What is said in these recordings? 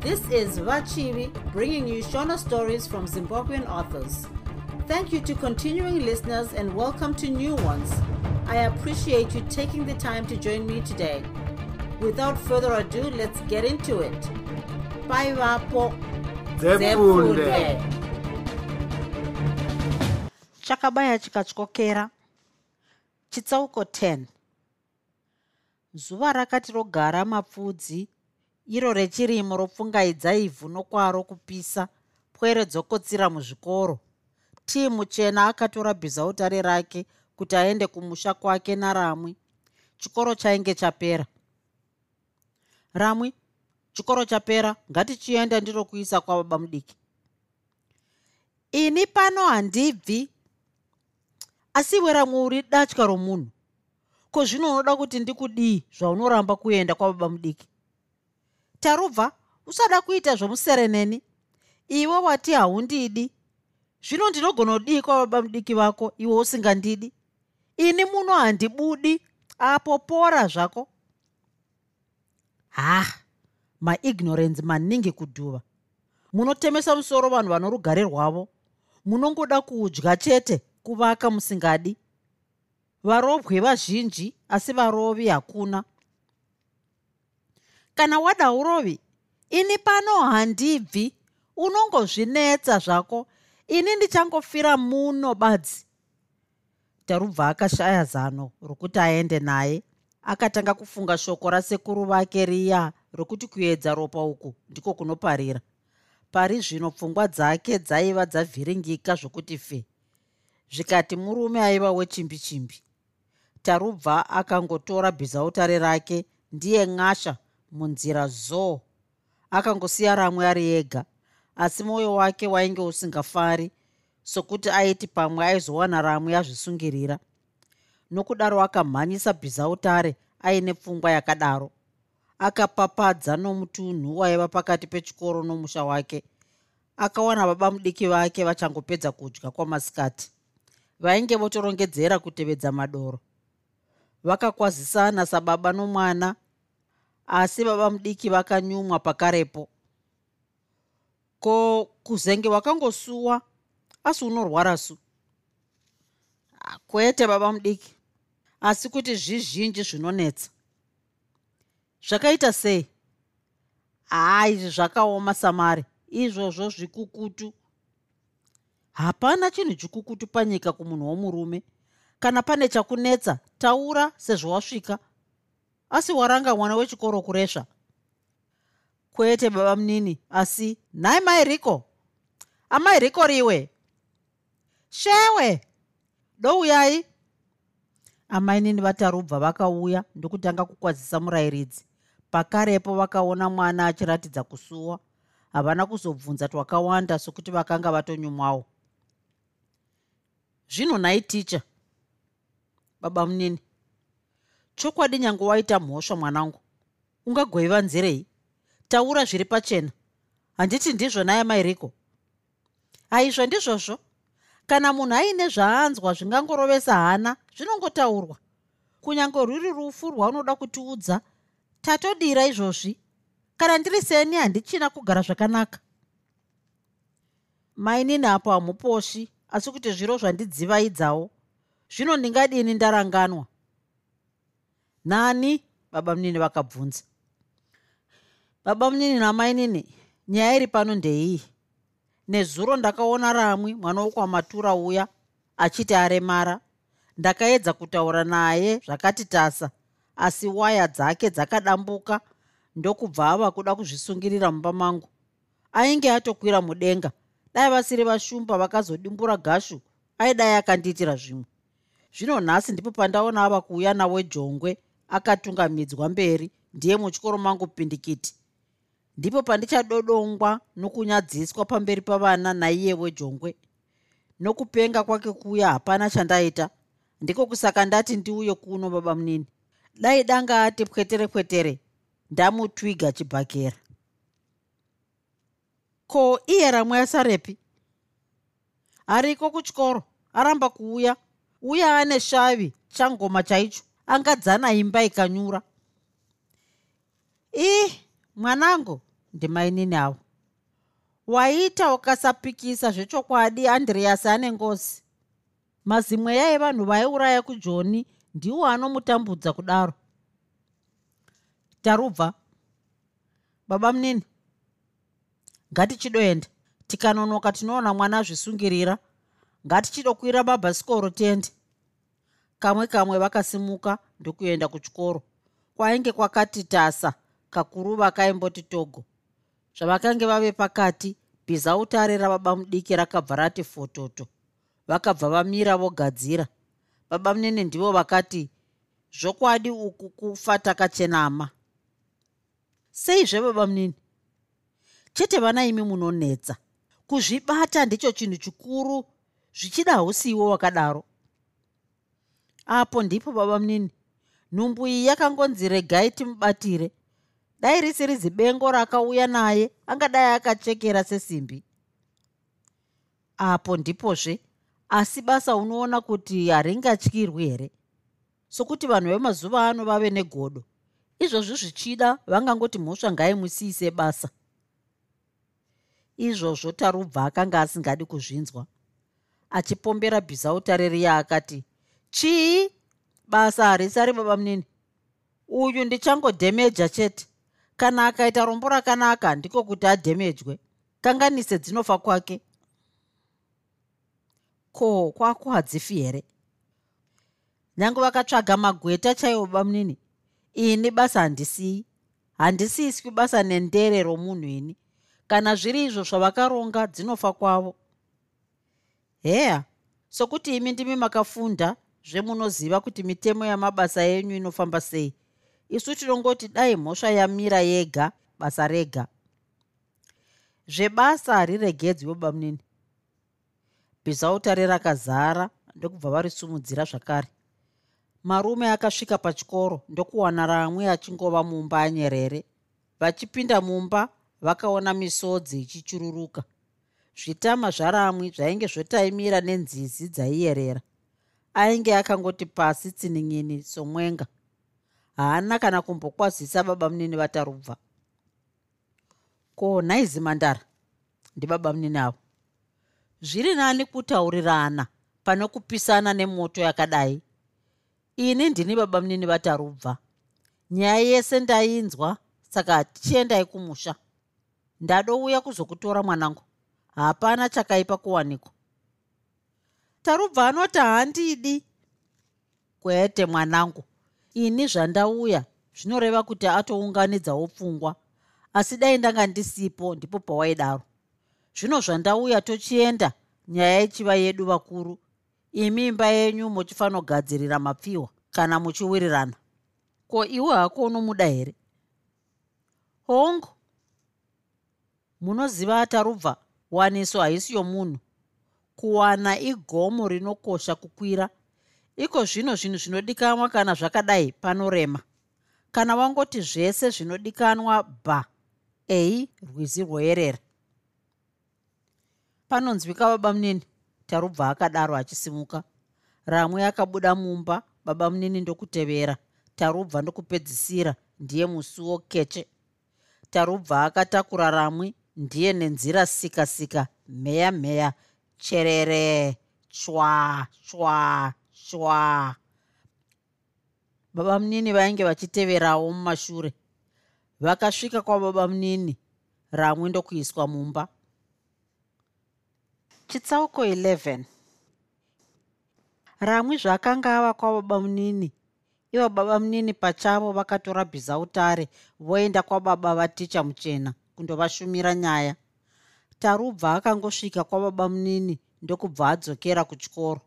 This is Vachivi bringing you Shona stories from Zimbabwean authors. Thank you to continuing listeners and welcome to new ones. I appreciate you taking the time to join me today. Without further ado, let's get into it. Bye, Vapo. Chakabaya chikatyokera chitsauko 10 zuva rakati rogara mapfudzi iro rechirimo ropfungaidza ivhu nokwaro kupisa pwere dzokotsira muzvikoro. Timu chena akatora bhizautare rake kuti aende kumusha kwake naramwi chikoro chainge chapera. Ramwi chikoro chapera. Ngatichienda ndirokuisa kwababa mudiki. Ini pano handibvi. Asi iwe ramwe uri datya romunhu. Ko zvino unoda kuti ndikudii zvaunoramba kuenda kwababa mudiki tarubva usada kuita zvomusereneni. Iwe wati haundidi. Zvino ndinogona kudii kwababa mudiki vako iwe usingandidi. Ini muno handibudi. Apo pora zvako. Ha maignorance maningi kudhuva. Munotemesa musoro vanhu vano rugare rwavo. Munongoda kudya chete kuvaka musingadi. Varovwe vazhinji asi varovi hakuna kana wada urovi ini pano handibvi. Unongozvinetsa zvako ini ndichangofira muno badzi. Tarubva akashaya zano rokuti aende naye akatanga kufunga shoko rasekuru vake riya rokuti kuedza ropa uku ndiko kunoparira. Pari zvino pfungwa dzake dzaiva dzavhiringika zvokuti fe. Zvikati murume aiva wechimbi chimbi tarubva akangotora bhizautare rake ndiye n'asha munzira zoo akangosiya ramwe ari ega asi mwoyo wake wainge usingafari sokuti aiti pamwe aizowana ramwe azvisungirira nokudaro akamhanyisa bhizautare aine pfungwa yakadaro. Akapapadza nomutunhu waiva pakati pechikoro nomusha wake. Akawana baba mudiki vake vachangopedza kudya kwamasikati. Vainge votorongedzera kutevedza madoro. Vakakwazisana sababa nomwana asi baba mudiki vakanyumwa pakarepo. Ko kuzenge wakangosuwa asi unorwara su? Kwete baba mudiki asi kuti zvizhinji zvinonetsa. Zvakaita sei? Haa izvi zvakaoma samari izvozvo zvikukutu. Hapana chinhu chikukutu panyika kumunhu womurume. Kana pane chakunetsa taura sezvo wasvika asi waranga mwana wechikoro kuresva kwete baba munini asi nhai mai riko. Amai riko riwe. Shewe douyai amai nini vatarubva vakauya ndokutanga kukwazisa murayiridzi pakarepo vakaona mwana achiratidza kusuwa. Havana kuzobvunza twakawanda sokuti vakanga vatonyumwawo zvino nhai ticha baba munini chokwadi nyange waita mhosva mwanangu. Ungagoivanzirei taura zviri pachena. Handiti ndizvo naye mairiko. Aizvo ndizvozvo? Kana munhu aine zvaanzwa zvingangorovesa hana zvinongotaurwa. Kunyange rwuri rufu rwaunoda kutiudza tatodira izvozvi. Kana ndiri seni handichina kugara zvakanaka. Mainini apo hamuposhi asi kuti zviro zvandidzivaidzawo zvino ndingadini ndaranganwa nani? Baba munini vakabvunza. Baba munini namainini nyaya iri pano ndeiyi? Nezuro ndakaona ramwi mwana wokwamatura uya achiti aremara. Ndakaedza kutaura naye zvakati tasa asi waya dzake dzakadambuka ndokubva ava kuda kuzvisungirira mumba mangu. Ainge atokwira mudenga. Dai vasiri vashumba vakazodimbura gashu aidai akandiitira zvimwe. Zvino nhasi ndipo pandaona ava kuuya nawe jongwe akatungamidzwa mberi ndiye muchikoro mangu pindikiti. Ndipo pandichadodongwa nokunyadziswa pamberi pavana naiye wejongwe. Nokupenga kwake kuya hapana chandaita ndiko kusaka ndati ndiuye kuno baba munini. Dai danga ati pwetere pwetere ndamutwiga chibhakera. Ko iye ramwe asarepi? Ariko kuchikoro aramba kuuya? Uya ane shavi changoma chaicho angadzana imba ikanyura. Ii mwanangu ndimainini avo waita ukasapikisa zvechokwadi andreas ane ngozi. Mazimweya evanhu vaiuraya kujoni ndiwo anomutambudza kudaro. Tarubva. Baba munini ngatichidoenda. Tikanonoka tinoona mwana azvisungirira. Ngatichidokwira mabhasikoro tende kamwe kamwe vakasimuka ndokuenda kuchikoro. Kwainge kwakati tasa kakuru vakaimboti togo. Zvavakange vave pakati bhizautare rababa mudiki rakabva rati fototo. Vakabva vamira vogadzira. Baba munene ndivo vakati zvokwadi uku kufa takachenama. Seizve baba munini chete vana imi munonetsa. Kuzvibata ndicho chinhu chikuru zvichida hausiwo wakadaro apo ndipo baba munini nhumbu iyi yakangonzi regai timubatire dai risiri zibengo rakauya naye angadai akachekera sesimbi. Apo ndipozve asi basa unoona kuti haringatyirwi here? Sokuti vanhu vemazuva ano vave negodo. Izvozvi zvichida vangangoti mhosva ngaimusiise basa. Izvozvo tarubva akanga asingadi kuzvinzwa. Achipombera bhizautareria akati chii? Basa harisari baba munini uyu ndichangodhemeja chete. Kana akaita rombo rakanaka ndiko kuti adhemejwe. Kanganise dzinofa kwake. Ko kwako hadzifi here? Nyange vakatsvaga magweta chaivo bamunini ini basa handisii handisiiswi basa nendere romunhu ini. Kana zviri izvo zvavakaronga dzinofa kwavo. Heya sokuti imi ndimi makafunda zvemunoziva kuti mitemo yamabasa enyu inofamba sei? Isu tinongoti dai mhosva yamira yega basa rega. Zvebasa hariregedzwi webamunini bhizautare rakazara ndokubva varisumudzira zvakare. Marume akasvika pachikoro ndokuwana ramwe achingova mumba anyerere. Vachipinda mumba vakaona misodzi ichichururuka. Zvitama zvaramwi zvainge zvotaimira nenzizi dzaiyerera ainge akangoti pasi tsinin'ini somwenga. Haana kana kumbokwazisa baba munini vatarubva. Ko nhaizi mandara ndibaba munini avo. Zviri nani kutaurirana pane kupisana nemoto yakadai? Ini ndini baba munini vatarubva. Nyaya yese ndainzwa saka tichiendai kumusha. Ndadouya kuzokutora mwanangu. Hapana chakaipa kuwanikwa tarubva anoti handidi kwete mwanangu ini zvandauya. Zvinoreva kuti atounganidzawo pfungwa asi dai ndanga ndisipo ndipo pawaidaro. Zvino zvandauya tochienda nyaya ichiva yedu vakuru. Imi imba yenyu muchifanogadzirira mapfihwa kana muchiwirirana. Ko iwe hako unomuda here? Hongu munoziva atarubva waniso haisi yomunhu kuwana igomo rinokosha kukwira. Iko zvino zvinhu zvinodikanwa kana zvakadai panorema. Kana wangoti zvese zvinodikanwa bha ei rwizi rwoyerera. Panonzwika baba munini tarubva akadaro achisimuka. Ramwe akabuda mumba baba munini ndokutevera. Tarubva ndokupedzisira ndiye musuwo keche tarubva akatakura ramwe ndiye nenzira sika sika mheya mheya cherere. Chwa chwa chwa. Baba munini vainge vachiteverawo mumashure. Vakasvika kwababa munini. Ramwe ndokuiswa mumba. Chitsauko 11 ramwi zvakanga ava kwababa munini. Ivo baba munini pachavo vakatora bhizautare voenda kwababa vaticha muchena kundovashumira nyaya tarubva akangosvika kwababa munini ndokubva adzokera kuchikoro.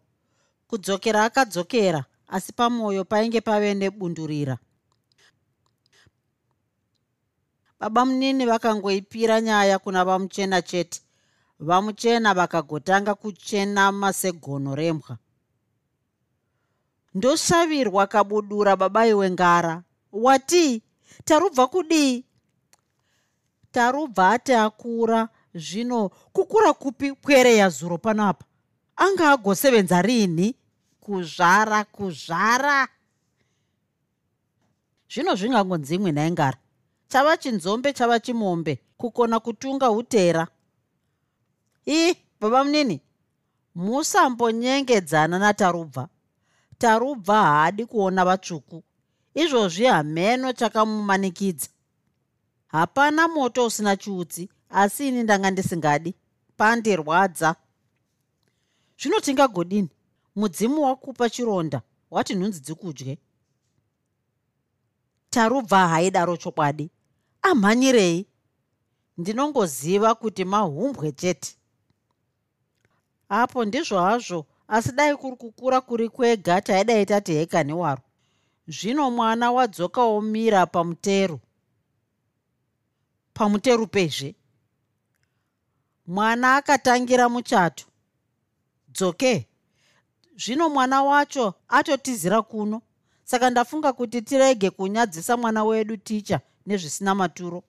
Kudzokera akadzokera asi pamwoyo painge pave nebundurira. Baba munini vakangoipira nyaya kuna vamuchena chete. Vamuchena vakagotanga kuchena masegono rembwa. Ndoshavirwa kabudura babai wengara wati tarubva kudii? Tarubva ati akura zvino kukura kupi kwereya zuro panapa anga agosevenza rini? Kuzvara kuzvara. Zvino zvingangonzimwe nhaingara chava chinzombe chava chimombe kukona kutunga utera. Ii baba munini musambonyengedzana natarubva tarubva haadi kuona vatsvuku. Izvozvi hameno chakamumanikidza. Hapana moto usina chiutsi asi ini ndanga ndisingadi. Pandirwadza zvino tingagodini? Mudzimu wakupa chironda wati nhunzi dzikudye. Tarubva haidaro chokwadi. Amhanyirei. Ndinongoziva kuti mahumbwe chete. Apo ndizvo hazvo asi dai kuri kukura kuri kwega taidai tati hekani waro. Zvino mwana wadzoka womira pamutero. Pamutero pezve mwana akatangira muchato. Dzoke. Zvino mwana wacho atotizira kuno. Saka ndafunga kuti tirege kunyadzisa mwana wedu ticha nezvisina maturo.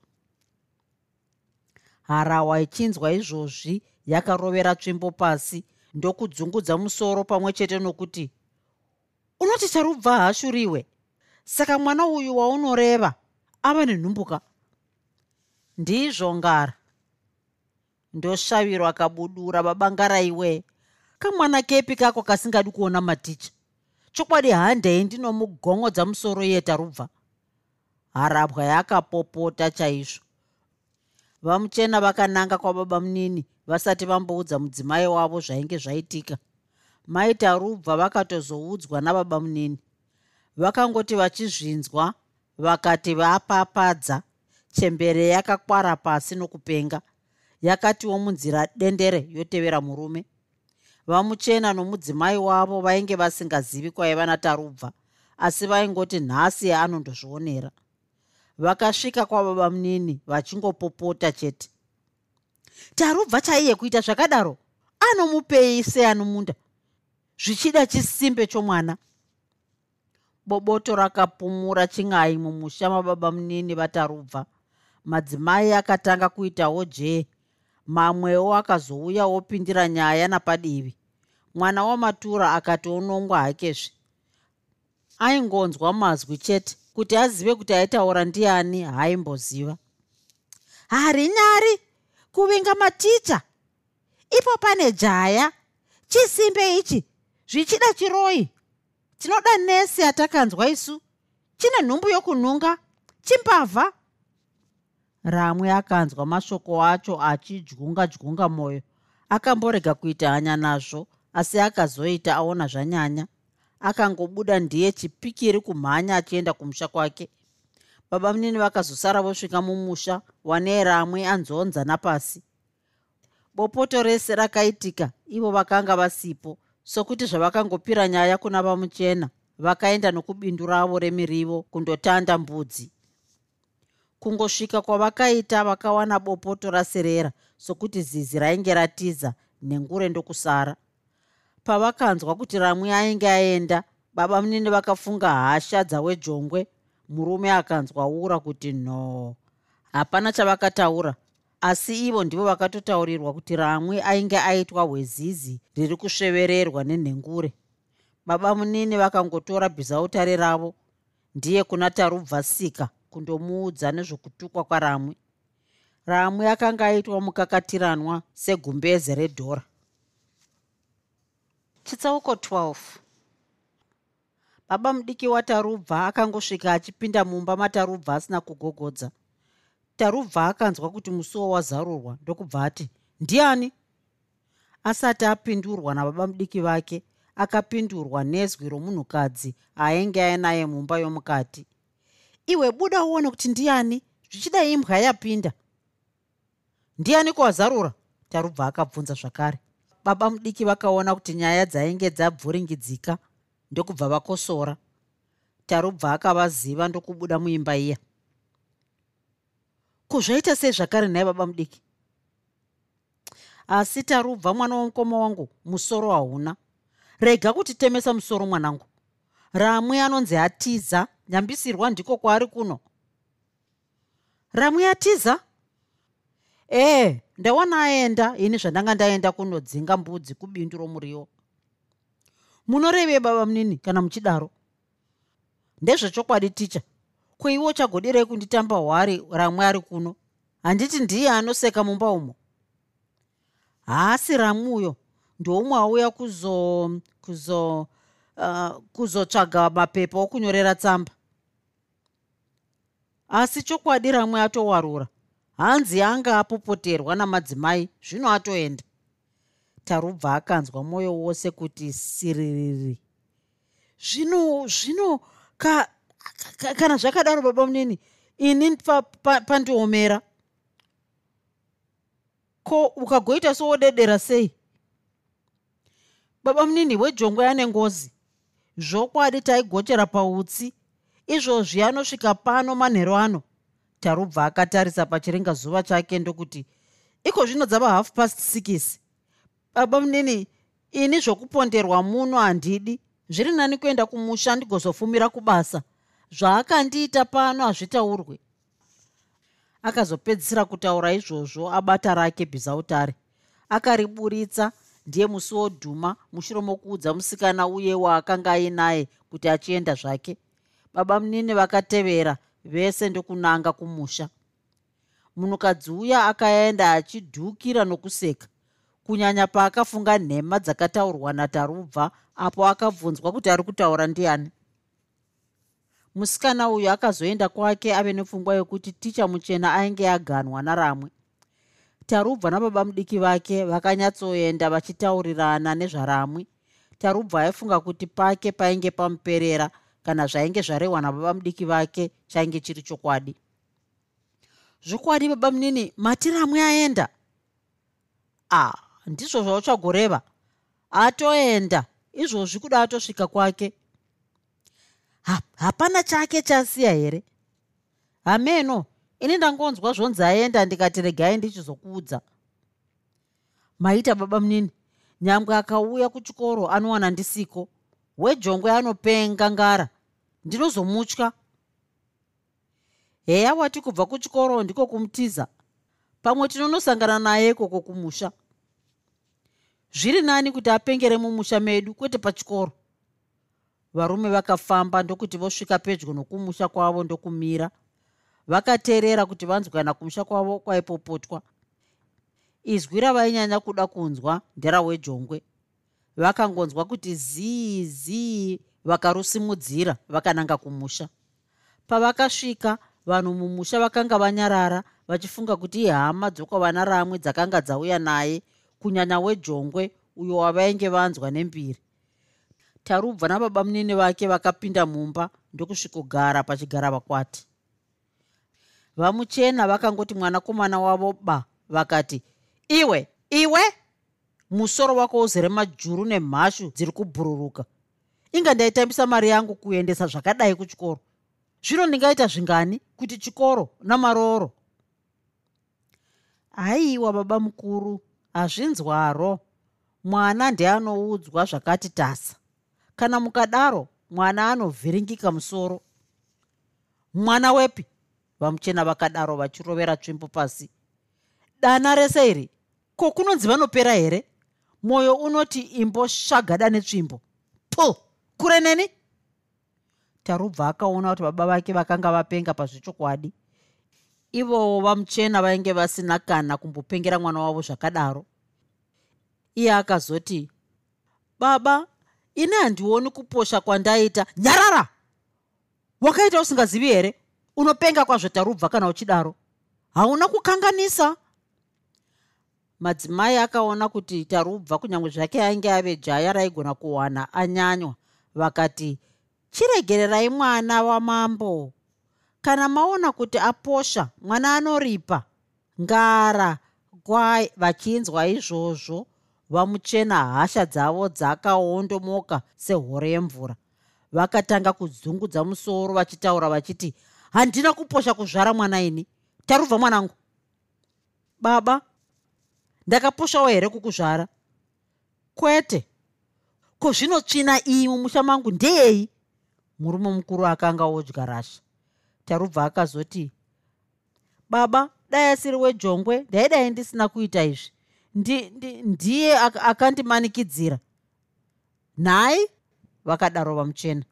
Harawa ichinzwa izvozvi yakarovera tsvimbo pasi ndokudzungudza musoro pamwe chete nokuti unoti charubva hashuriwe? Saka mwana uyu waunoreva ava nenhumbuka. Ndizvo ngara ndoshavirwa kabudura babangaraiwe kamwana kepi kako kasingadi kuona maticha? Chokwadi handei ndinomugongodza musoro yeta rubva harapwa yakapopota chaizvo. Vamuchena vakananga kwababa munini vasati vamboudza mudzimai wavo zvainge zvaitika. Maita rubva vakatozoudzwa nababa munini. Vakangoti vachizvinzwa vakati vapapadza chembere yakakwara pasi nokupenga yakatiwo munzira dendere yotevera murume. Vamuchena nomudzimai wavo vainge vasingazivi kwaiva natarubva asi vaingoti nhasi anondozvionera vakasvika kwababa munini vachingopopota chete. Tarubva chaiye kuita zvakadaro? Anomupei seanomunda zvichida chisimbe chomwana. Boboto rakapumura chin'ai mumusha mababa munini vatarubva madzimai akatanga kuitawo jee mamwewo akazouya wopindira nyaya napadivi. Mwana wamatura akationongwa hakezve aingonzwa mazwi chete kuti azive kuti aitaura ndiani haimboziva hari nyari kuvinga maticha. Ipo pane jaya. Chisimbe ichi zvichida chiroi. Tinoda nesi atakanzwa isu. Chine nhumbu yokunhunga. Chimbavha ramwe akanzwa mashoko acho achidyunga dyunga mwoyo akamborega kuita hanya nazvo asi akazoita aona zvanyanya. Akangobuda ndiye chipikiri kumhanya achienda kumusha kwake. Baba munini vakazosara vosvika mumusha wanei ramwe anzonza napasi bopoto rese rakaitika ivo vakanga vasipo sokuti zvavakangopira nyaya kuna vamuchena vakaenda nokubindu ravo remirivo kundotanda mbudzi kungosvika kwavakaita vakawana bopoto raserera sokuti zizi rainge ratiza nengure ndokusara. Pavakanzwa kuti ramwe ainge aenda baba munini vakafunga hasha dzawejongwe. Murume akanzwa ura kuti no. Hapana chavakataura asi ivo ndivo vakatotaurirwa kuti ramwe ainge aitwa hwezizi riri kusvevererwa nenhengure baba munini vakangotora bhizautare ravo. Ndiye kuna tarubvasika kundomuudza nezvokutukwa kwaramwe ramwe akanga aitwa mukakatiranwa segumbeze redhora. Chitsauko 12 baba mudiki watarubva akangosvika achipinda mumba matarubva asina kugogodza. Tarubva akanzwa kuti musuwo wazarurwa ndokubva ati ndiani? Asati apindurwa nababa mudiki vake akapindurwa nezwi romunhukadzi ainge ainaye mumba yomukati iwe buda uone kuti ndiani? Zvichida imbwa yapinda. Ndiani kuwazarura tarubva akabvunza zvakare. Baba mudiki vakaona kuti nyaya dzainge dzabvuringidzika ndokubva vakosora. Tarubva akavaziva ndokubuda muimba iya. Kuzvaita sei zvakare nhai baba mudiki. Asi tarubva mwana womukoma wangu musoro hauna. Rega kutitemesa musoro mwanangu. Ramwe anonzi atiza nyambisirwa ndiko kwaari kuno. Ramwe atiza ee ndawana aenda ini zvandanga ndaenda kunodzinga mbudzi kubindu romuriwo. Munorevei baba munini kana muchidaro? Ndezvechokwadi ticha kuiwo chagodirei kunditamba hwari ramwe ari kuno? Handiti ndiye anoseka mumba umo? Haasi ramuyo. Ndoumwe auya kuzo kuzo uh, kuzotsvaga mapepa okunyorera tsamba asi chokwadi ramwe atowarura hanzi anga apopoterwa namadzimai zvino atoenda. Tarubva akanzwa mwoyo wose kuti siririri zvino zvino ka, ka, kana zvakadaro baba munini ini pandiomera pa, pa ko ukagoita soodedera sei? Baba munini wejongwe ane ngozi. Zvokwadi taigochera pautsi izvozvi anosvika pano manhero ano. Tarubva akatarisa pachiringa zuva chake ndokuti iko zvino dzava half past six? Baba munini ini zvokuponderwa muno handidi. Zviri nani kuenda kumusha ndigozofumira kubasa. Zvaakandiita pano hazvitaurwe. Akazopedzisira kutaura izvozvo abata rake bhizautare akariburitsa ndiye musi wodhuma mushure mokuudza musikana uye waakanga ainaye kuti achienda zvake baba munini vakatevera vese ndokunanga kumusha. Munhukadzi uya akaenda achidhukira nokuseka. Kunyanya paakafunga nhema dzakataurwa natarubva apo akabvunzwa kuti ari kutaura ndiani. Musikana uyu akazoenda kwake ave nepfungwa yokuti ticha muchena ainge aganwa naramwe. Tarubva nababa mudiki vake vakanyatsoenda vachitaurirana nezvaramwi tarubva aifunga kuti pake painge pamuperera kana zvainge zvarehwa nababa mudiki vake chainge chiri chokwadi. Zvokwadi baba munini mati ramwe aenda. A ah, ndizvo zvauchagoreva. Atoenda. Izvozvi kuda atosvika kwake. Hapana chake chasiya here? Hameno ini ndangonzwa zvonzi aenda ndikati regai ndichizokuudza. Maita baba munini nyangwe akauya kuchikoro anowana ndisiko? Wejongwe anopenga ngara ndinozomutya. Heya wati kubva kuchikoro ndiko kumutiza. Pamwe tinonosangana naye koko kumusha. Zviri nani kuti apengere mumusha medu kwete pachikoro? Varume vakafamba ndokuti vosvika pedyo nokumusha kwavo ndokumira. Vakateerera kuti vanzwi kana kumusha kwavo kwaipopotwa. Izwi ravainyanya kuda kunzwa nderawejongwe vakangonzwa kuti zii zii vakarusimudzira vakananga kumusha. Pavakasvika vanhu mumusha vakanga vanyarara vachifunga kuti ihama dzokwavana ramwe dzakanga dzauya naye kunyanya wejongwe uyo wavainge vanzwa nembiri. Tarubva nababa munini vake vakapinda mumba ndokusvikogara pachigara vakwati. Vamuchena vakangoti mwanakomana wavo ba vakati iwe iwe! Musoro wako uzere majuru nemhashu dziri kubhururuka inga ndaitambisa mari yangu kuendesa zvakadai kuchikoro. Zvino ndingaita zvingani? Kuti chikoro namarooro. Haiwa baba mukuru hazvinzwaro mwana ndeanoudzwa zvakati tasa. Kana mukadaro mwana anovhiringika musoro. Mwana wepi? Vamuchena vakadaro vachirovera tsvimbo pasi. Dana rese iri ko kunonzi vanopera here? Mwoyo unoti imbosvagada netsvimbo. Pu kure neni? Tarubva akaona kuti baba vake vakanga vapenga pazvechokwadi ivowo vamuchena vainge vasina kana kumbopengera mwana wavo zvakadaro. Iye akazoti baba ini handioni kuposha kwandaita. Nyarara! Wakaita usingazivi here? Unopenga kwazvo tarubva kana uchidaro? Hauna kukanganisa? Madzimai akaona kuti tarubva kunyange zvake ainge ave jaya raigona kuwana anyanywa vakati chiregererai mwana wamambo kana maona kuti aposha mwana anoripa ngara gwai vachinzwa izvozvo vamuchena hasha dzavo dzakaondomoka sehore yemvura. Vakatanga kudzungudza musoro vachitaura vachiti handina kuposha kuzvara mwana ini. Tarubva mwanangu. Baba ndakaposhawo here kukuzvara? Kwete ko zvinotsvina iyi mumusha mangu ndeyei? Murume mukuru akanga odya rasha. Tarubva akazoti baba dai asiri wejongwe ndaidai ndisina kuita izvi. Ndiye akandimanikidzira nhai vakadaro vamuchena.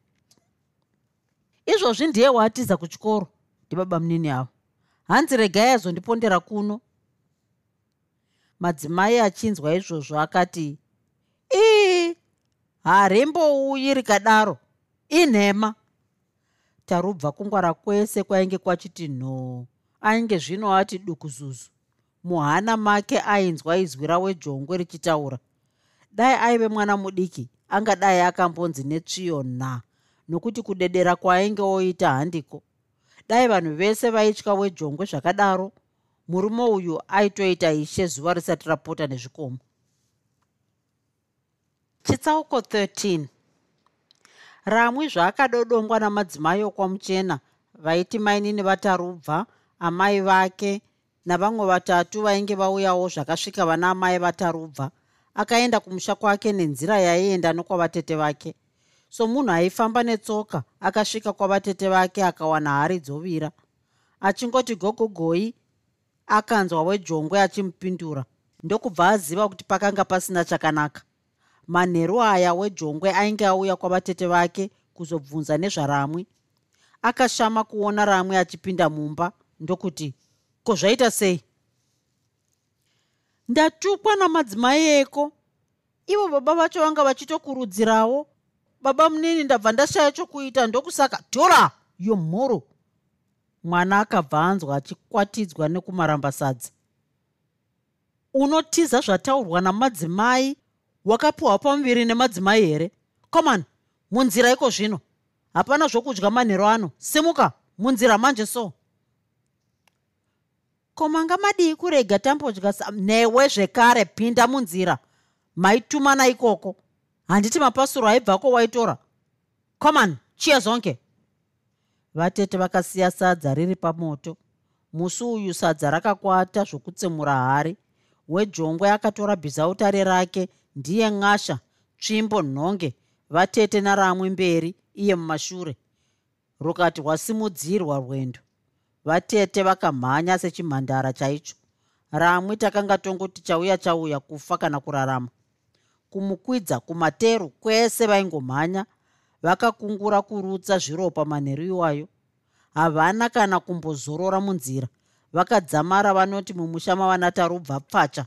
Izvozvi ndiye waatiza kuchikoro? Ndibaba munini avo hanzi regai azondipondera kuno. Madzimai achinzwa izvozvo akati ii harimbouyi rikadaro. Inhema. Tarubva kungwara kwese kwainge kwachiti nhoo ainge zvino ati dukuzuzu muhana make ainzwa izwi rawejongwe richitaura. Dai aive mwana mudiki angadai akambonzi netsviyo nha nokuti kudedera kwaainge oita handiko. Dai vanhu vese vaitya wejongwe zvakadaro. Murume uyu aitoita ishe zuva risati rapota nezvikomo chitsauko 13 ramwi zvaakadodongwa namadzimai okwamuchena vaiti mainini vatarubva amai vake navamwe vatatu vainge vauyawo zvakasvika vana amai vatarubva. Akaenda kumusha kwake nenzira yaienda nokwavatete vake. So munhu aifamba netsoka akasvika kwavatete vake akawana hari dzovira. Achingoti gogogoi akanzwa wejongwe achimupindura. Ndokubva aziva kuti pakanga pasina chakanaka manheru aya wejongwe ainge auya kwavatete vake kuzobvunza nezvaramwi. Akashama kuona ramwe achipinda mumba ndokuti ko zvaita sei? Ndatukwa namadzimai eko. Ivo baba vacho vanga vachitokurudzirawo. Baba munini ndabva ndashaya chokuita ndokusaka. Tora yo mhuro mwana akabva anzwa achikwatidzwa nekumarambasadza unotiza zvataurwa namadzimai wakapiwa pamuviri nemadzimai here? Coman munzira iko zvino. Hapana zvokudya manhero ano. Simuka munzira manje so. Ko manga madii kurega tambodya newe zvekare pinda munzira. Maitumana ikoko. Handiti mapasuro aibvako waitora. Coman chiya zonke. Vatete vakasiya sadza riri pamoto. Musi uyu sadza rakakwata zvokutsemura hari. Wejongwe akatora bhizautare rake ndiye n'asha tsvimbo nhonge vatete naramwe mberi iye mumashure. Rukati rwasimudzirwa rwendo vatete vakamhanya sechimhandara chaicho ramwe takanga tongoti chauya chauya kufa kana kurarama. Kumukwidza kumateru kwese vaingomhanya vakakungura kurutsa zviropa manheru iwayo. Havana kana kumbozorora munzira vakadzamara vanoti mumusha mavanatarubva pfacha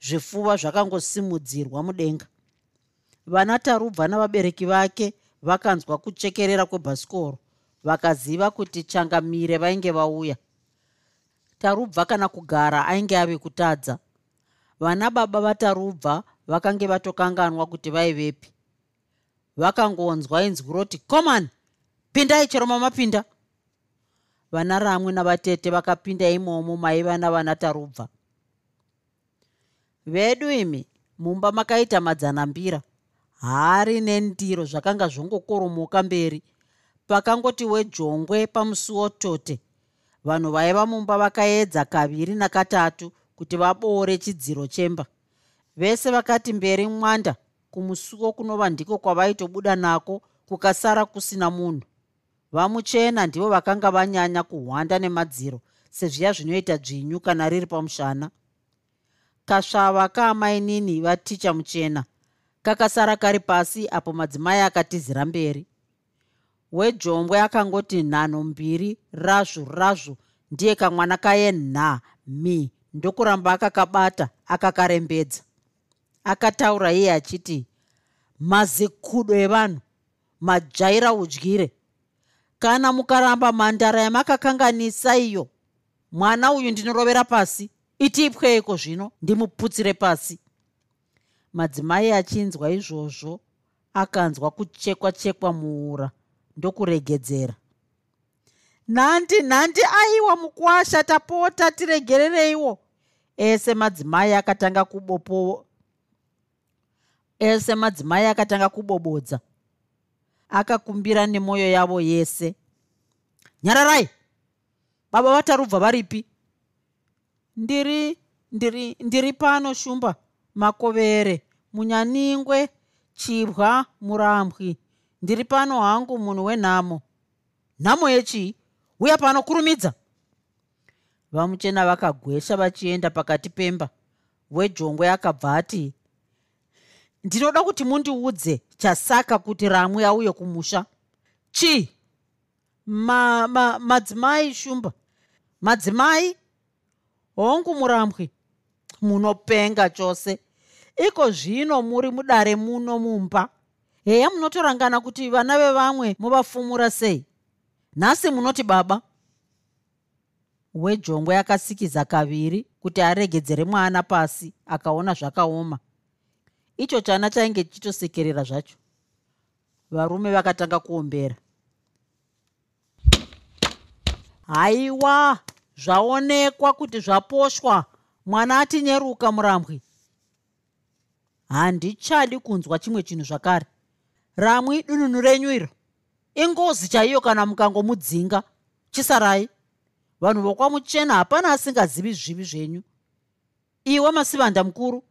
zvifuva zvakangosimudzirwa mudenga. Vana tarubva navabereki vake vakanzwa kuchekerera kwebhasikoro vakaziva kuti changamire vainge vauya. Tarubva kana kugara ainge ave kutadza vana baba vatarubva vakange vatokanganwa kuti vaivepi. Vakangonzwa inzwi roti coman pindai chero mamapinda vana ramwe navatete vakapinda imomo maiva navana tarubva vedu imi mumba makaita madzanambira hari nendiro zvakanga zvongokoromoka mberi. Pakangoti wejongwe pamusuwo tote vanhu vaiva mumba vakaedza kaviri nakatatu kuti vaboore chidziro chemba. Vese vakati mberi mwanda kumusuwo kunova ndiko kwavaitobuda nako kukasara kusina munhu. Vamuchena ndivo vakanga vanyanya kuhwanda nemadziro sezviya zvinoita dzvinyu kana riri pamushana kasvava kaamainini vaticha muchena kakasara kari pasi apo madzimai akatizira mberi. Wejombwe akangoti nhano mbiri razvu razvu ndiye kamwana kaye nha mi ndokuramba akakabata akakarembedza. Akataura iye achiti mazikudo evanhu majaira udyire. Kana mukaramba mhandara yamakakanganisa iyo mwana uyu ndinorovera pasi itiipweiko zvino ndimuputsire pasi. Madzimai achinzwa izvozvo akanzwa kuchekwa chekwa muura ndokuregedzera nhandi nhandi aiwa mukwasha tapota tiregerereiwo. Ese madzimai akatanga kubopo ese madzimai akatanga kubobodza. Akakumbira nemwoyo yavo yese. Nyararai! Baba vatarubva varipi ndiri ndiri ndiri pano shumba makovere munyaningwe chibwa murambwi. Ndiri pano hangu munhu wenhamo. Nhamo yechii uya pano kurumidza. Vamuchena vakagwesha vachienda pakati pemba wejongwe akabva ati ndinoda kuti mundiudze chasaka kuti ramwe auye kumusha. Chii? Madzimai ma, shumba. Madzimai hongu murambwi munopenga chose. Iko zvino muri mudare muno mumba. Heya munotorangana kuti vana vevamwe muvafumura sei? Nhasi munoti baba wejongwe akasikiza kaviri kuti aregedzere mwana pasi akaona zvakaoma. Icho chana chainge chichitosekerera zvacho. Varume vakatanga kuombera. Haiwa zvaonekwa kuti zvaposhwa. Mwana atinyeruka murambwi. Handichadi kunzwa chimwe chinhu zvakare. Ramwi dununu renyu iro. Ingozi chaiyo kana mukangomudzinga chisarai. Vanhu vokwamuchena hapana asingazivi zvivi zvenyu. Iwe masivanda mukuru.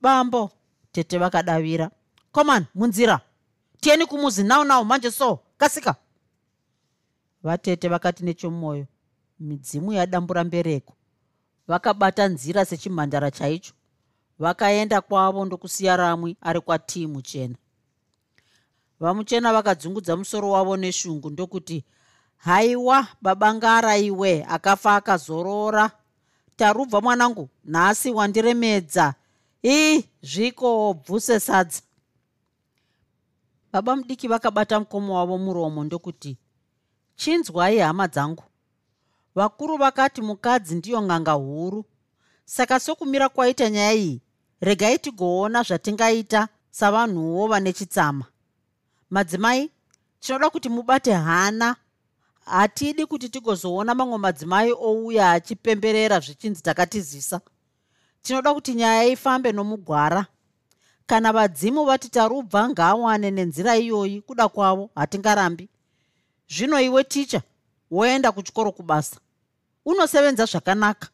Bambo tete vakadavira. Coman munzira. Tieni kumuzi nau nau manje so. Kasika. Vatete vakati nechomwoyo midzimu yadambura mbereko vakabata nzira sechimhandara chaicho. Vakaenda kwavo ndokusiya ramwi ari kwatii muchena vamuchena vakadzungudza musoro wavo neshungu ndokuti haiwa babangara iwe akafa akazorora. Tarubva mwanangu nhasi wandiremedza. Ii zviko bvuse sadza. Baba mudiki vakabata mukoma wavo muromo ndokuti chinzwai hama dzangu vakuru vakati mukadzi ndiyo ng'anga huru. Saka sokumira kwaita nyaya iyi regai tigoona zvatingaita savanhuwo vane chitsama. Madzimai tinoda kuti mubate hana. Hatidi kuti tigozoona mamwe madzimai ouya achipemberera zvichinzi takatizisa. Tinoda kuti nyaya ifambe nomugwara. Kana vadzimu vati tarubva ngaawane nenzira iyoyi kuda kwavo hatingarambi. Zvino iwe ticha woenda kuchikoro kubasa unosevenza zvakanaka.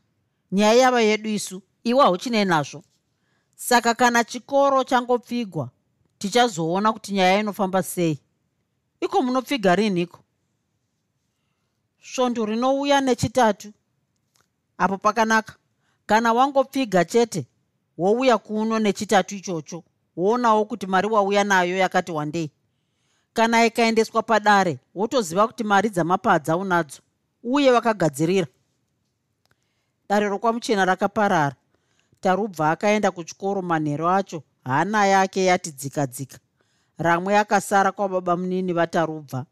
Nyaya yava yedu isu iwe hauchinei nazvo. Saka kana chikoro changopfigwa tichazoona kuti nyaya inofamba sei. Iko munopfiga rinhiko svondo rinouya nechitatu apo pakanaka. Kana wangopfiga chete wouya kuno nechitatu ichocho woonawo kuti mari wauya nayo yakati wandei. Kana ikaendeswa padare wotoziva kuti mari dzamapadza unadzo uye vakagadzirira dare rokwamuchena rakaparara. Tarubva akaenda kuchikoro manhero acho hana yake yati dzika dzika ramwe akasara kwababa munini vatarubva.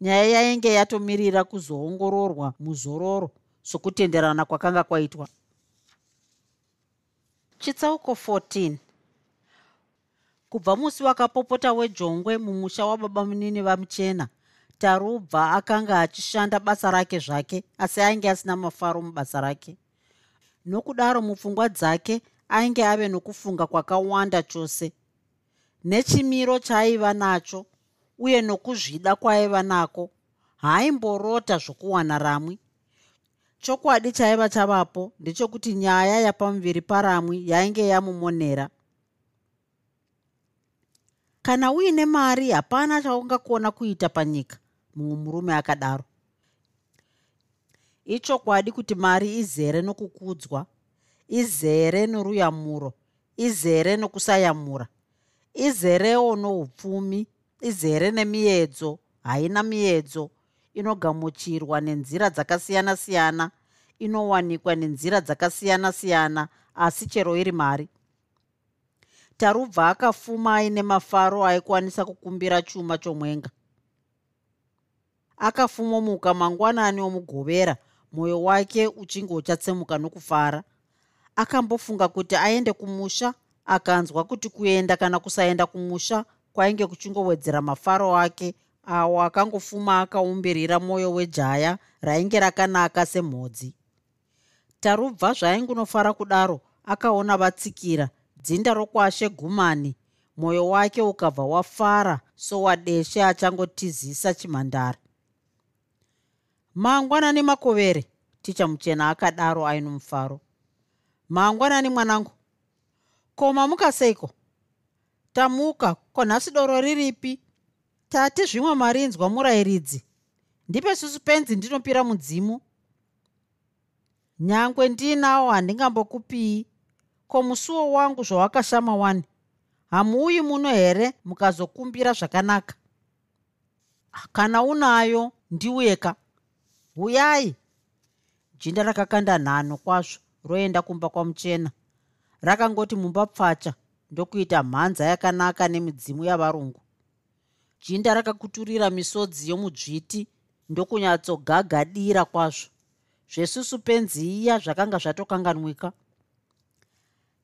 Nyaya yainge yatomirira kuzoongororwa muzororo sokutenderana kwakanga kwaitwa. Chitsauko 14 kubva musi wakapopota wejongwe mumusha wababa munini vamuchena tarubva akanga achishanda basa rake zvake asi ainge asina mafaro mubasa rake. Nokudaro mupfungwa dzake ainge ave nokufunga kwakawanda chose. Nechimiro chaaiva nacho uye nokuzvida kwaaiva nako haaimborota zvokuwana ramwi. Chokwadi chaiva chavapo ndechokuti nyaya yapamuviri paramwi yainge yamumonera. Kana uine mari hapana chaungakona kuita panyika mumwe murume akadaro. Ichokwadi kuti mari izere nokukudzwa izere noruyamuro izere nokusayamura izerewo noupfumi izere nemiedzo haina miedzo inogamuchirwa nenzira dzakasiyana-siyana inowanikwa nenzira dzakasiyana-siyana asi chero iri mari. Tarubva akafuma aine mafaro aikwanisa kukumbira chuma chomwenga akafumomuka mangwanani omugovera mwoyo wake uchinge uchatsemuka nokufara. Akambofunga kuti aende kumusha akanzwa kuti kuenda kana kusaenda kumusha kwainge kuchingowedzera mafaro ake awo akangofuma akaumbirira mwoyo wejaya rainge rakanaka semhodzi. Tarubva zvaingunofara kudaro akaona vatsikira dzinda rokwashe gumani. Mwoyo wake ukabva wafara sowadeshe achangotizisa chimhandara mangwanani makovere ticha muchena akadaro aino mufaro. Mangwanani mwanangu koma mukaseiko tamuka konhasi doro riripi? Tati zvimwe marinzwa murayiridzi ndipe susupenzi ndinopira mudzimu. Nyangwe ndiinawo handingambokupii ko musuwo wangu zvawakashama wani? Hamuuyi muno here mukazokumbira zvakanaka? Kana unayo ndiuyeka huyai. Jinda rakakanda nhano kwazvo roenda kumba kwamuchena rakangoti mumba pfacha ndokuita mhanza yakanaka nemidzimu yavarungu. Jinda rakakuturira misodzi yomudzviti ndokunyatsogagadira kwazvo. Zvesusu penziya zvakanga zvatokanganwika.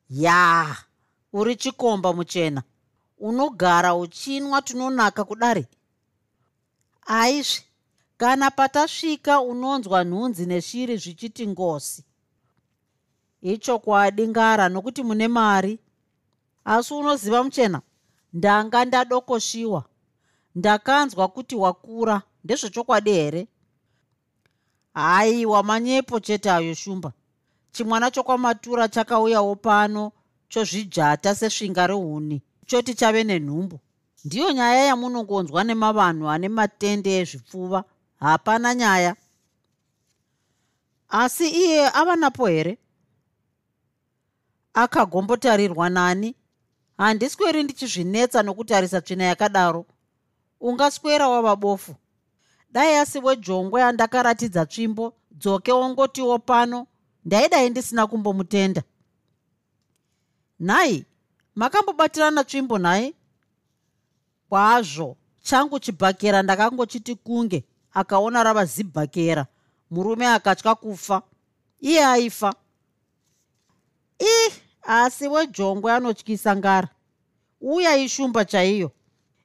Ya uri chikomba muchena. Unogara uchinwa tunonaka kudare. Aizve kana patasvika unonzwa nhunzi neshiri zvichiti ngosi. Ichokwadi ngara nokuti mune mari. Asi unoziva muchena? Ndanga ndadokoshiwa. Ndakanzwa kuti wakura. Ndezvechokwadi here? Haiwa manyepo chete ayo shumba chimwana chokwamatura chakauyawo pano chozvijata sesvinga rehuni choti chave nenhumbu. Ndiyo nyaya yamunongonzwa nemavanhu ane matende ezvipfuva hapana nyaya. Asi iye ava napo here? Akagombotarirwa nani? Handisweri ndichizvinetsa nokutarisa tsvina yakadaro. Ungaswera wava bofu. Dai asi wejongwe andakaratidza tsvimbo dzoke ongotiwo pano. Ndaidai ndisina kumbomutenda. Nhai makambobatirana tsvimbo nhai? Kwazvo changu chibhakera ndakangochiti kunge akaona rava zibhakera. Murume akatya kufa. Iye aifa. Ih asi wejongwe anotyisa ngara. Uya ishumba chaiyo.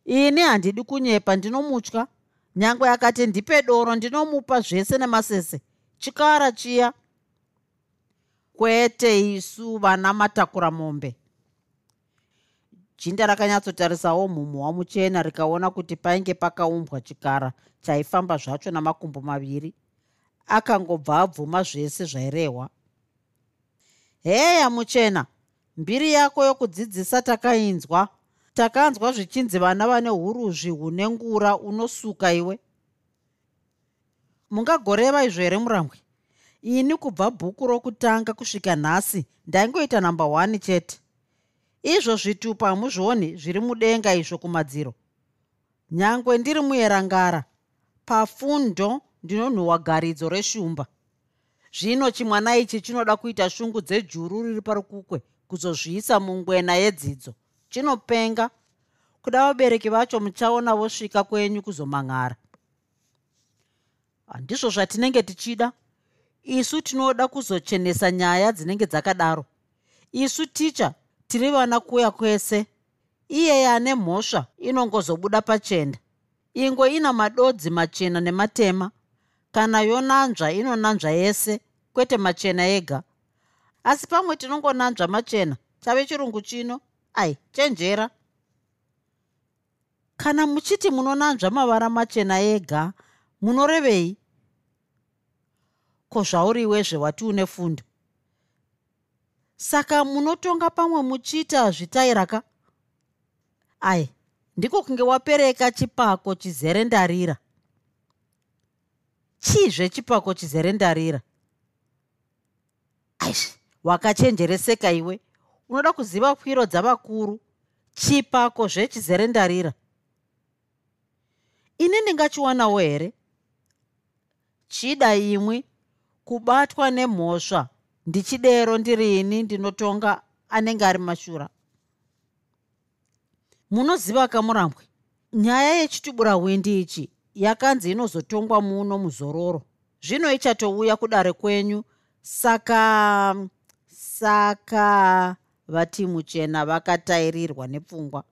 Ini handidi kunyepa ndinomutya. Nyangwe akati ndipe doro ndinomupa zvese nemasese. Chikara chiya. Kwete isu vana matakura mombe jinda rakanyatsotarisao mhumhu wamuchena rikaona kuti painge pakaumbwa chikara chaifamba zvacho namakumbo maviri akangobva abvuma zvese zvairehwa. Heya muchena mbiri yako yokudzidzisa takainzwa. Takanzwa zvichinzi vana vane uruzvi hune ngura unosuka iwe. Mungagoreva izvo here murambwe ini kubva bhuku rokutanga kusvika nhasi ndaingoita namba 1 chete izvo zvitupa hamuzvioni zviri mudenga izvo kumadziro. Nyangwe ndiri muyerangara pafundo ndinonhuhwa garidzo reshumba. Zvino chimwana ichi chinoda kuita shungu dzejuru riri parukukwe kuzozviisa mungwena yedzidzo. Chinopenga kuda vabereki vacho muchaona vosvika kwenyu kuzomang'ara. Handizvo zvatinenge tichida. Isu tinoda kuzochenesa nyaya dzinenge dzakadaro. Isu ticha tiri vana kuya kwese. Iyeye ane mhosva inongozobuda pachenda ingwe ina madodzi machena nematema. Kana yonanzva inonanzva yese kwete machena ega. Asi pamwe tinongonanzva machena chave chirungu chino ai chenjera. Kana muchiti munonanzva mavara machena ega munorevei? Ko zvauriwezve wati une fundo saka munotonga pamwe muchiita zvitairaka? Ai ndiko kunge wapereka chipako chizere ndarira. Chizve chipako chizere ndarira? Aish wakachenjereseka iwe. Unoda kuziva kwiro dzavakuru. Chipako zvechizere ndarira. Ini ndingachiwanawo here? Chida imwi kubatwa nemhosva ndichidero ndirini ndinotonga anenge ari mashura? Munoziva kamurambwe nyaya yechitubura windi ichi yakanzi inozotongwa muno muzororo. Zvino ichatouya kudare kwenyu saka saka vati muchena vakatairirwa nepfungwa.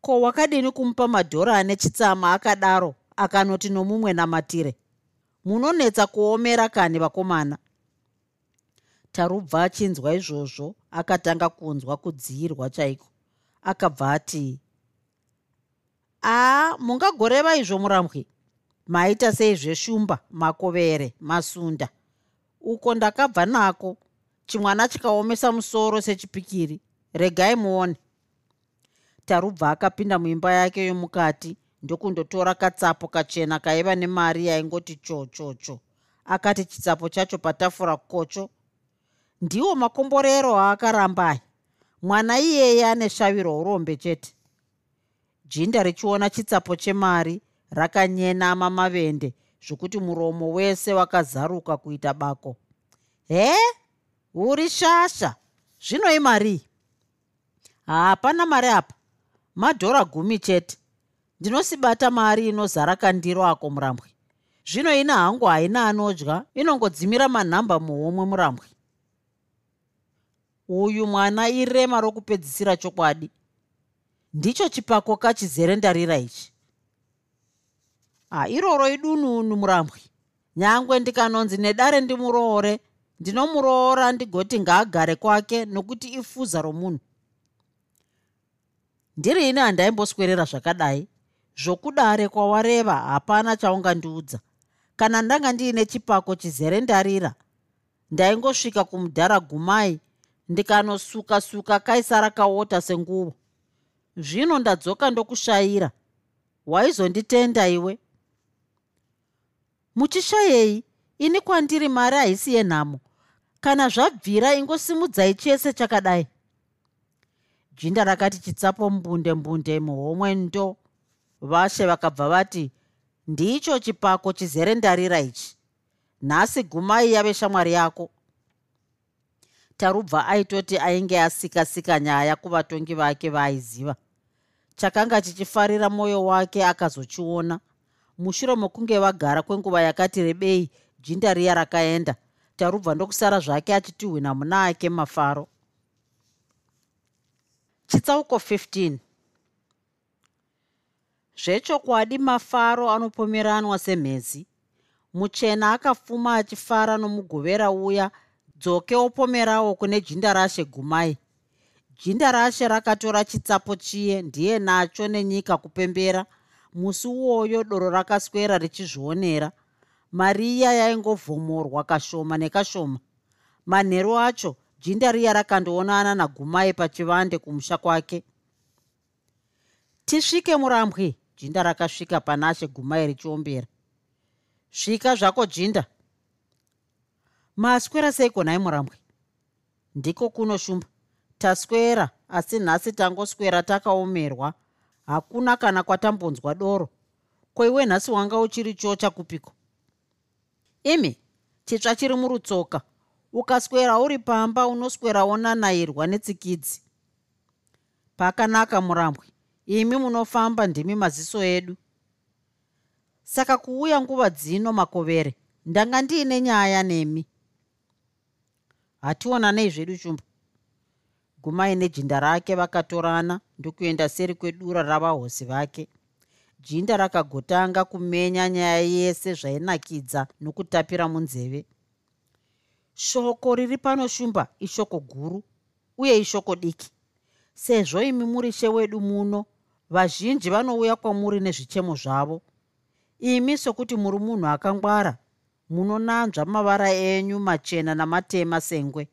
Ko wakadini kumupa madhora ane chitsama akadaro akanoti nomumwe namatire? Munonetsa kuomera kani vakomana tarubva achinzwa izvozvo akatanga kunzwa kudziyirwa chaiko. Akabva ati aa mungagoreva izvo murambwi maita sei zveshumba makovere masunda. Uko ndakabva nako. Chimwana chikaomesa musoro sechipikiri. Regai muone. Tarubva akapinda muimba yake yomukati ndokundotora katsapo kachena kaiva nemari yaingoti chochocho akati chitsapo chacho patafura kocho ndiwo makomborero aakaramba. Mwana iyeye ane shaviro urombe chete. Jinda richiona chitsapo chemari rakanyenama mavende zvokuti muromo wese wakazaruka kuita bako. He? Uri shasha! Zvinoi marii hapana mari apa. Madhora gumi chete. Ndinosibata mari inozara kandiro ako murambwe. Zvino ina hangu haina anodya inongodzimira manhamba muhomwe murambwe uyu mwana irema rokupedzisira chokwadi. Ndicho chipako kachizere ndarira ichi. Hairoro idununu murambwi. Nyangwe ndikanonzi nedare ndimuroore. Ndinomuroora ndigoti ngaagare kwake nokuti ifuza romunhu. Ndirini handaimboswerera zvakadai. Zvokudare kwawareva hapana chaungandiudza. Kana ndanga ndiine chipako chizere ndarira ndaingosvika kumudhara gumai ndikanosuka suka kaisara kaota senguvo. Zvino ndadzoka ndokushayira waizonditenda iwe? Muchishayei ini kwandiri mari haisi yenhamo. Kana zvabvira ingosimudzai chese chakadai. Jinda rakati chitsapo mbunde mbunde muhomwe ndo. Vashe vakabva vati ndicho chipako chizere ndarira ichi. Nhasi gumai yave shamwari yako tarubva aitoti ainge asikasika nyaya kuvatongi vake vaaiziva chakanga chichifarira mwoyo wake akazochiona. Mushure mokunge vagara kwenguva yakati rebei jinda riya rakaenda. Tarubva ndokusara zvake achitihwina muna ake mafaro. Chitsauko 15 zvechokwadi mafaro anopomeranwa semhezi. Muchena akapfuma achifara nomugovera uya dzoke opomerawo kune jinda rashe gumai. Jinda rashe rakatora chitsapo chiye ndiye nacho nenyika kupembera. Musi uwoyo doro rakaswera richizvionera. Mariya yaingovhomorwa kashoma nekashoma. Manheru acho jinda riya rakandoonana nagumai pachivande kumusha kwake. Tisvike murambwi jinda rakasvika panashe gumai richiombera. Svika zvako jinda maswera seiko nhai murambwe ndiko kuno shumba taswera asi nhasi tangoswera takaomerwa. Hakuna kana kwatambonzwa doro. Koiwe nhasi wanga uchiri chocha kupiko imi chitsva chiri murutsoka. Ukaswera uri pamba unoswera wonanayirwa netsikidzi. Pakanaka murambwe. Imi munofamba ndimi maziso edu. Saka kuuya nguva dzino makovere ndanga ndiine nyaya nemi hationanei zvedu shumba gumai nejinda rake vakatorana ndokuenda seri kwedura ravahosi vake. Jinda rakagotanga kumenya nyaya yese zvainakidza nokutapira munzeve. Shoko riri pano shumba ishoko guru uye ishoko diki. Sezvo imi muri she wedu muno vazhinji vanouya kwamuri nezvichemo zvavo. Imi sokuti muri munhu akangwara munonanzva mavara enyu machena namatema sengwe.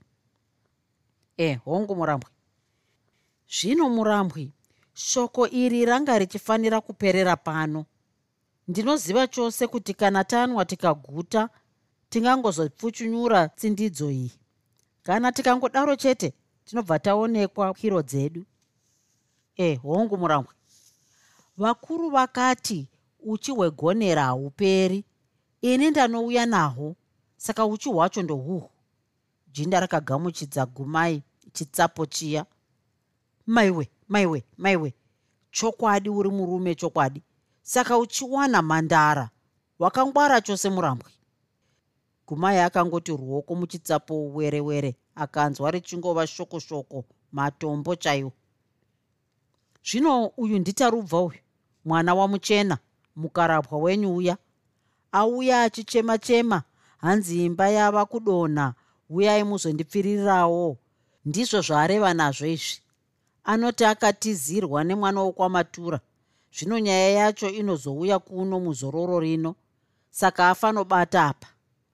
E hongu murambwi zvino murambwi shoko iri ranga richifanira kuperera pano. Ndinoziva chose kuti kana tanwa tikaguta tingangozopfuchunyura tsindidzo iyi. Kana tikangodaro chete tinobva taonekwa kiro dzedu. E hongu murambwi vakuru vakati uchi hwegonera hauperi ini ndanouya nahwo saka uchi hwacho ndohuhu jinda rakagamuchidza gumai chitsapo chiya. Maiwe maiwe maiwe. Chokwadi uri murume chokwadi. Saka uchiwana mhandara wakangwara chose murambwi. Gumai akangoti ruoko muchitsapo were were akanzwa richingova shoko shoko matombo chaiwo. Zvino uyu nditarubva uyu mwana wamuchena mukarapwa wenyu uya auya achichema chema hanzi imba yava kudonha uyai muzondipfiririrawo ndizvo zvaareva nazvo izvi. Anoti akatizirwa nemwana wokwamatura zvino nyaya yacho inozouya kuno muzororo rino. Saka afanobata apa.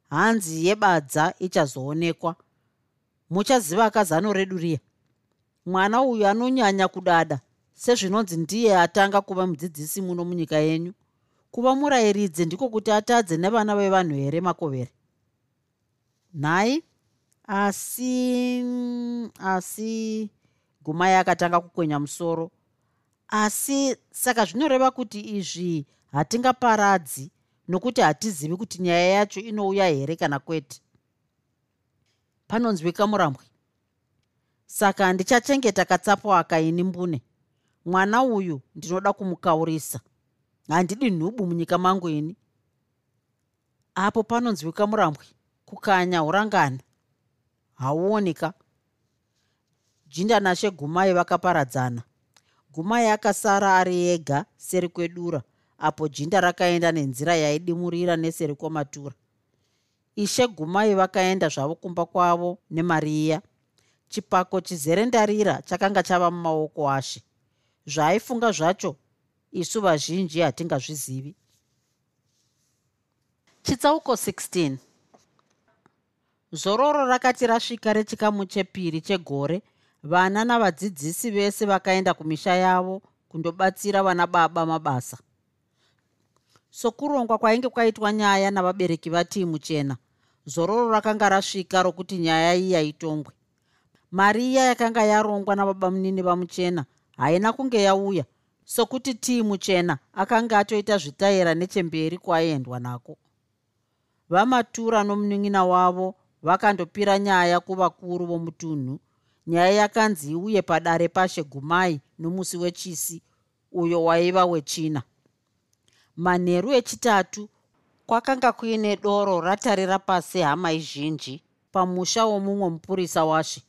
Hanzi yebadza ichazoonekwa. Muchaziva kazano redu riya? Mwana uyu anonyanya kudada. Sezvinonzi ndiye atanga kuva mudzidzisi muno munyika yenyu kuva murayiridzi ndiko kuti atadze nevana vevanhu here makovere? Nhai asi asi gumai akatanga kukwenya musoro. Asi saka zvinoreva kuti izvi hatingaparadzi nokuti hatizivi kuti nyaya yacho inouya here kana kwete. Panonzwika murambwe saka handichachengeta katsapo akaini mbune. Mwana uyu ndinoda kumukaurisa handidi nhubu munyika mangu ini. Apo panonzwika murambwe kukanya urangana. Hauonika jinda nashe gumai vakaparadzana. Gumai akasara ari ega seri kwedura apo jinda rakaenda nenzira yaidimurira neseri kwamatura. Ishe gumai vakaenda zvavo kumba kwavo nemariya. Chipako chizere ndarira chakanga chava mumaoko ashe. Zvaaifunga zvacho isu vazhinji hatingazvizivi. Chitsauko 16 zororo rakati rasvika rechikamu chepiri chegore vana navadzidzisi vese vakaenda kumisha yavo kundobatsira vana baba mabasa. Sokurongwa kwainge kwaitwa nyaya navabereki vatii muchena zororo rakanga rasvika rokuti nyaya iyi yaitongwe mariya yakanga yarongwa nababa munini vamuchena haina kunge yauya sokuti tii muchena akanga atoita zvitaira nechemberi kwaiendwa nako. Vamatura nomunin'ina wavo vakandopira nyaya kuvakuru vomutunhu nyaya yakanzi iuye padare pashe gumai nomusi wechisi uyo waiva wechina. Manheru echitatu kwakanga kuine doro ratarira pasi hama izhinji pamusha womumwe mupurisa washe.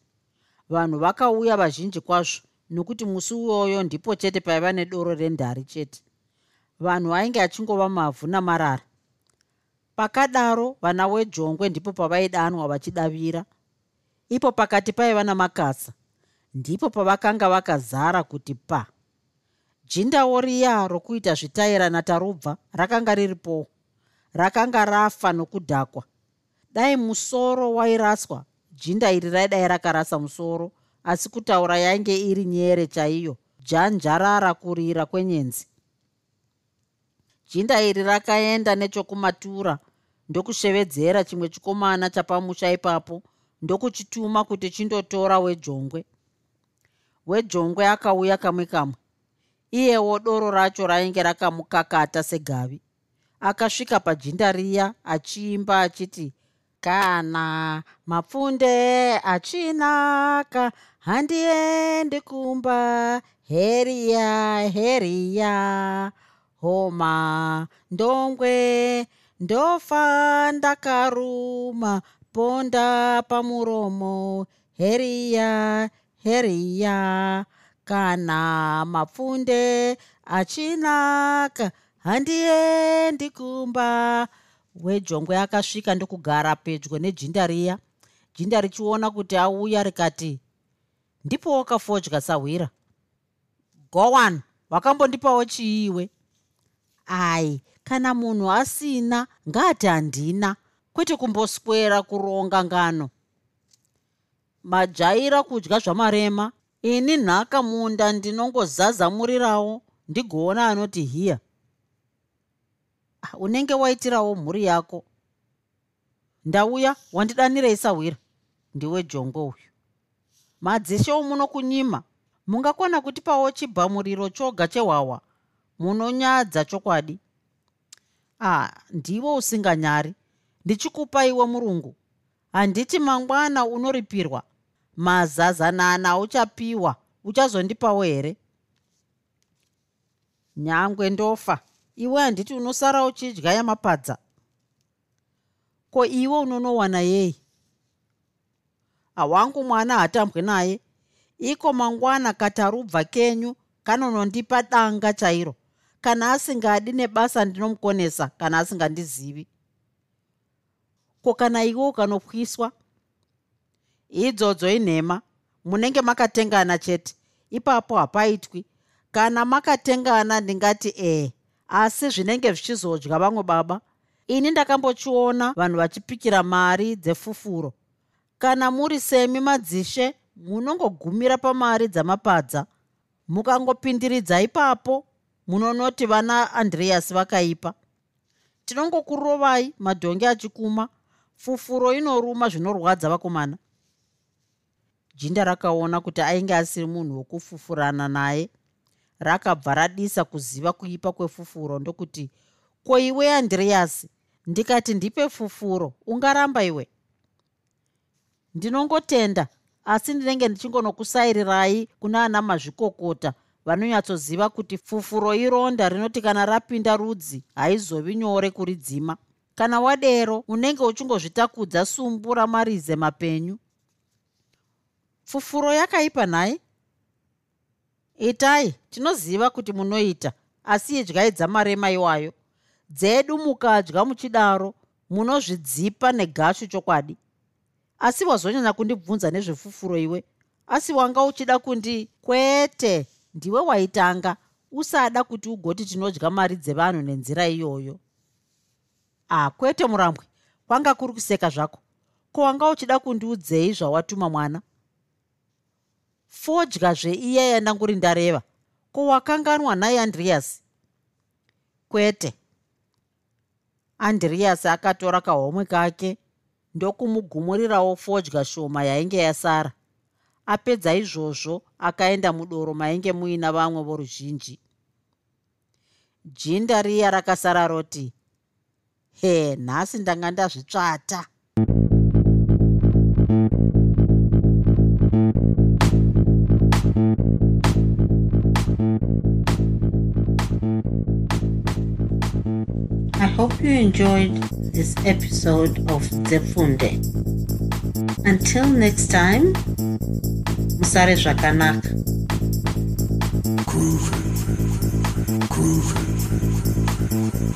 Vanhu vakauya vazhinji kwazvo nokuti musi uyoyo ndipo chete paiva nedoro rendari chete. Vanhu ainge achingova mavhu namarara. Pakadaro vana wejongwe ndipo pavaidanwa vachidavira. Ipo pakati paiva namakasa ndipo pavakanga vakazara kuti pa. Jindawo riya rokuita zvitaira natarubva rakanga riripowo rakanga rafa nokudhakwa. Dai musoro wairaswa jinda iri raidai rakarasa musoro asi kutaura yainge iri nyere chaiyo janjarara kurira kwenyenzi. Jinda iri rakaenda nechokumatura ndokushevedzera chimwe chikomana chapamusha ipapo ndokuchituma kuti chindotora wejongwe. Wejongwe akauya kamwe kamwe. Iyewo doro racho rainge rakamukakata segavi. Akasvika pajinda riya achiimba achiti kana mapfunde achinaka handiendi kumba. Heriya heriya. Homa ndongwe ndofa ndakaruma. Ponda pamuromo. Heriya heriya. Kana mapfunde achinaka handiendi kumba wejongwe akasvika ndokugara pedyo nejinda riya jinda richiona kuti auya rikati ndipo wakafodya sahwira gowan wakambondipawo chiiwe ai kana munhu asina ngati handina kwete kumboswera kuronga ngano. Majaira kudya zvamarema ini nhaka munda ndinongozazamurirawo ndigoona anoti hiya unenge waitirawo mhuri yako. Ndauya wandidanirei sahwira ndiwe jongo uyu. Madzishe omuno kunyima mungakona kutipawo chibhamuriro choga chehwahwa munonyadza chokwadi. Ah ndiwo usinganyari. Ndichikupa iwe murungu. Handiti mangwana unoripirwa. Mazazanana uchapiwa uchazondipawo here? Nyangwe ndofa iwe handiti unosara uchidya yamapadza? Ko iwe unonowana yei? Hawangu mwana hatambwe naye. Iko mangwana katarubva kenyu kanonondipa danga chairo. Kana asingadi nebasa ndinomukonesa kana asingandizivi. Ko kana iwe ukanopwiswa? Idzodzo inhema munenge makatengana chete. Ipapo hapaitwi. Kana makatengana ndingati ee asi zvinenge zvichizodya vamwe baba. Ini ndakambochiona vanhu vachipikira mari dzefufuro. Kana muri semi madzishe munongogumira pamari dzamapadza. Mukangopindiridza ipapo munonoti vana andreas vakaipa. Tinongokurovai madhongi achikuma fufuro inoruma zvinorwadza vakomana. Jinda rakaona kuti ainge asiri munhu wokufufurana naye rakabva radisa kuziva kuipa kwefufuro ndokuti ko iwe andreyasi ndikati ndipe fufuro ungaramba iwe. Ndinongotenda asi ndinenge ndichingonokusairirai kuna ana mazvikokota vanonyatsoziva kuti fufuro ironda rinoti kana rapinda rudzi haizovi nyore kuridzima. Kana wadero unenge uchingozvitakudza sumbu ramarize mapenyu. Fufuro yakaipa nhai itai tinoziva kuti munoita asi idyai dzamarema iwayo dzedu mukadya muchidaro munozvidzipa negashu chokwadi. Asi wazonyanya kundibvunza nezvefufuro iwe asi wanga uchida kundi kwete ndiwe waitanga usada kuti ugoti tinodya mari dzevanhu nenzira iyoyo. Ah kwete murambwe kwanga kuri kuseka zvako. Ko wanga uchida kundiudzei zvawatuma mwana fodya zveiya yandanguri ndareva ko wakanganwa nhai andriyasi kwete. Andriyasi akatora kahomwe kake ndokumugumurirawo fodya shoma yainge yasara. Apedza izvozvo akaenda mudoro mainge muina vamwe voruzhinji. Jinda riya rakasara roti he nhasi ndanga ndazvitsvata you enjoyed this episode of Zefunde. Until next time, Musare Zvakanaka. Groovy. Groovy.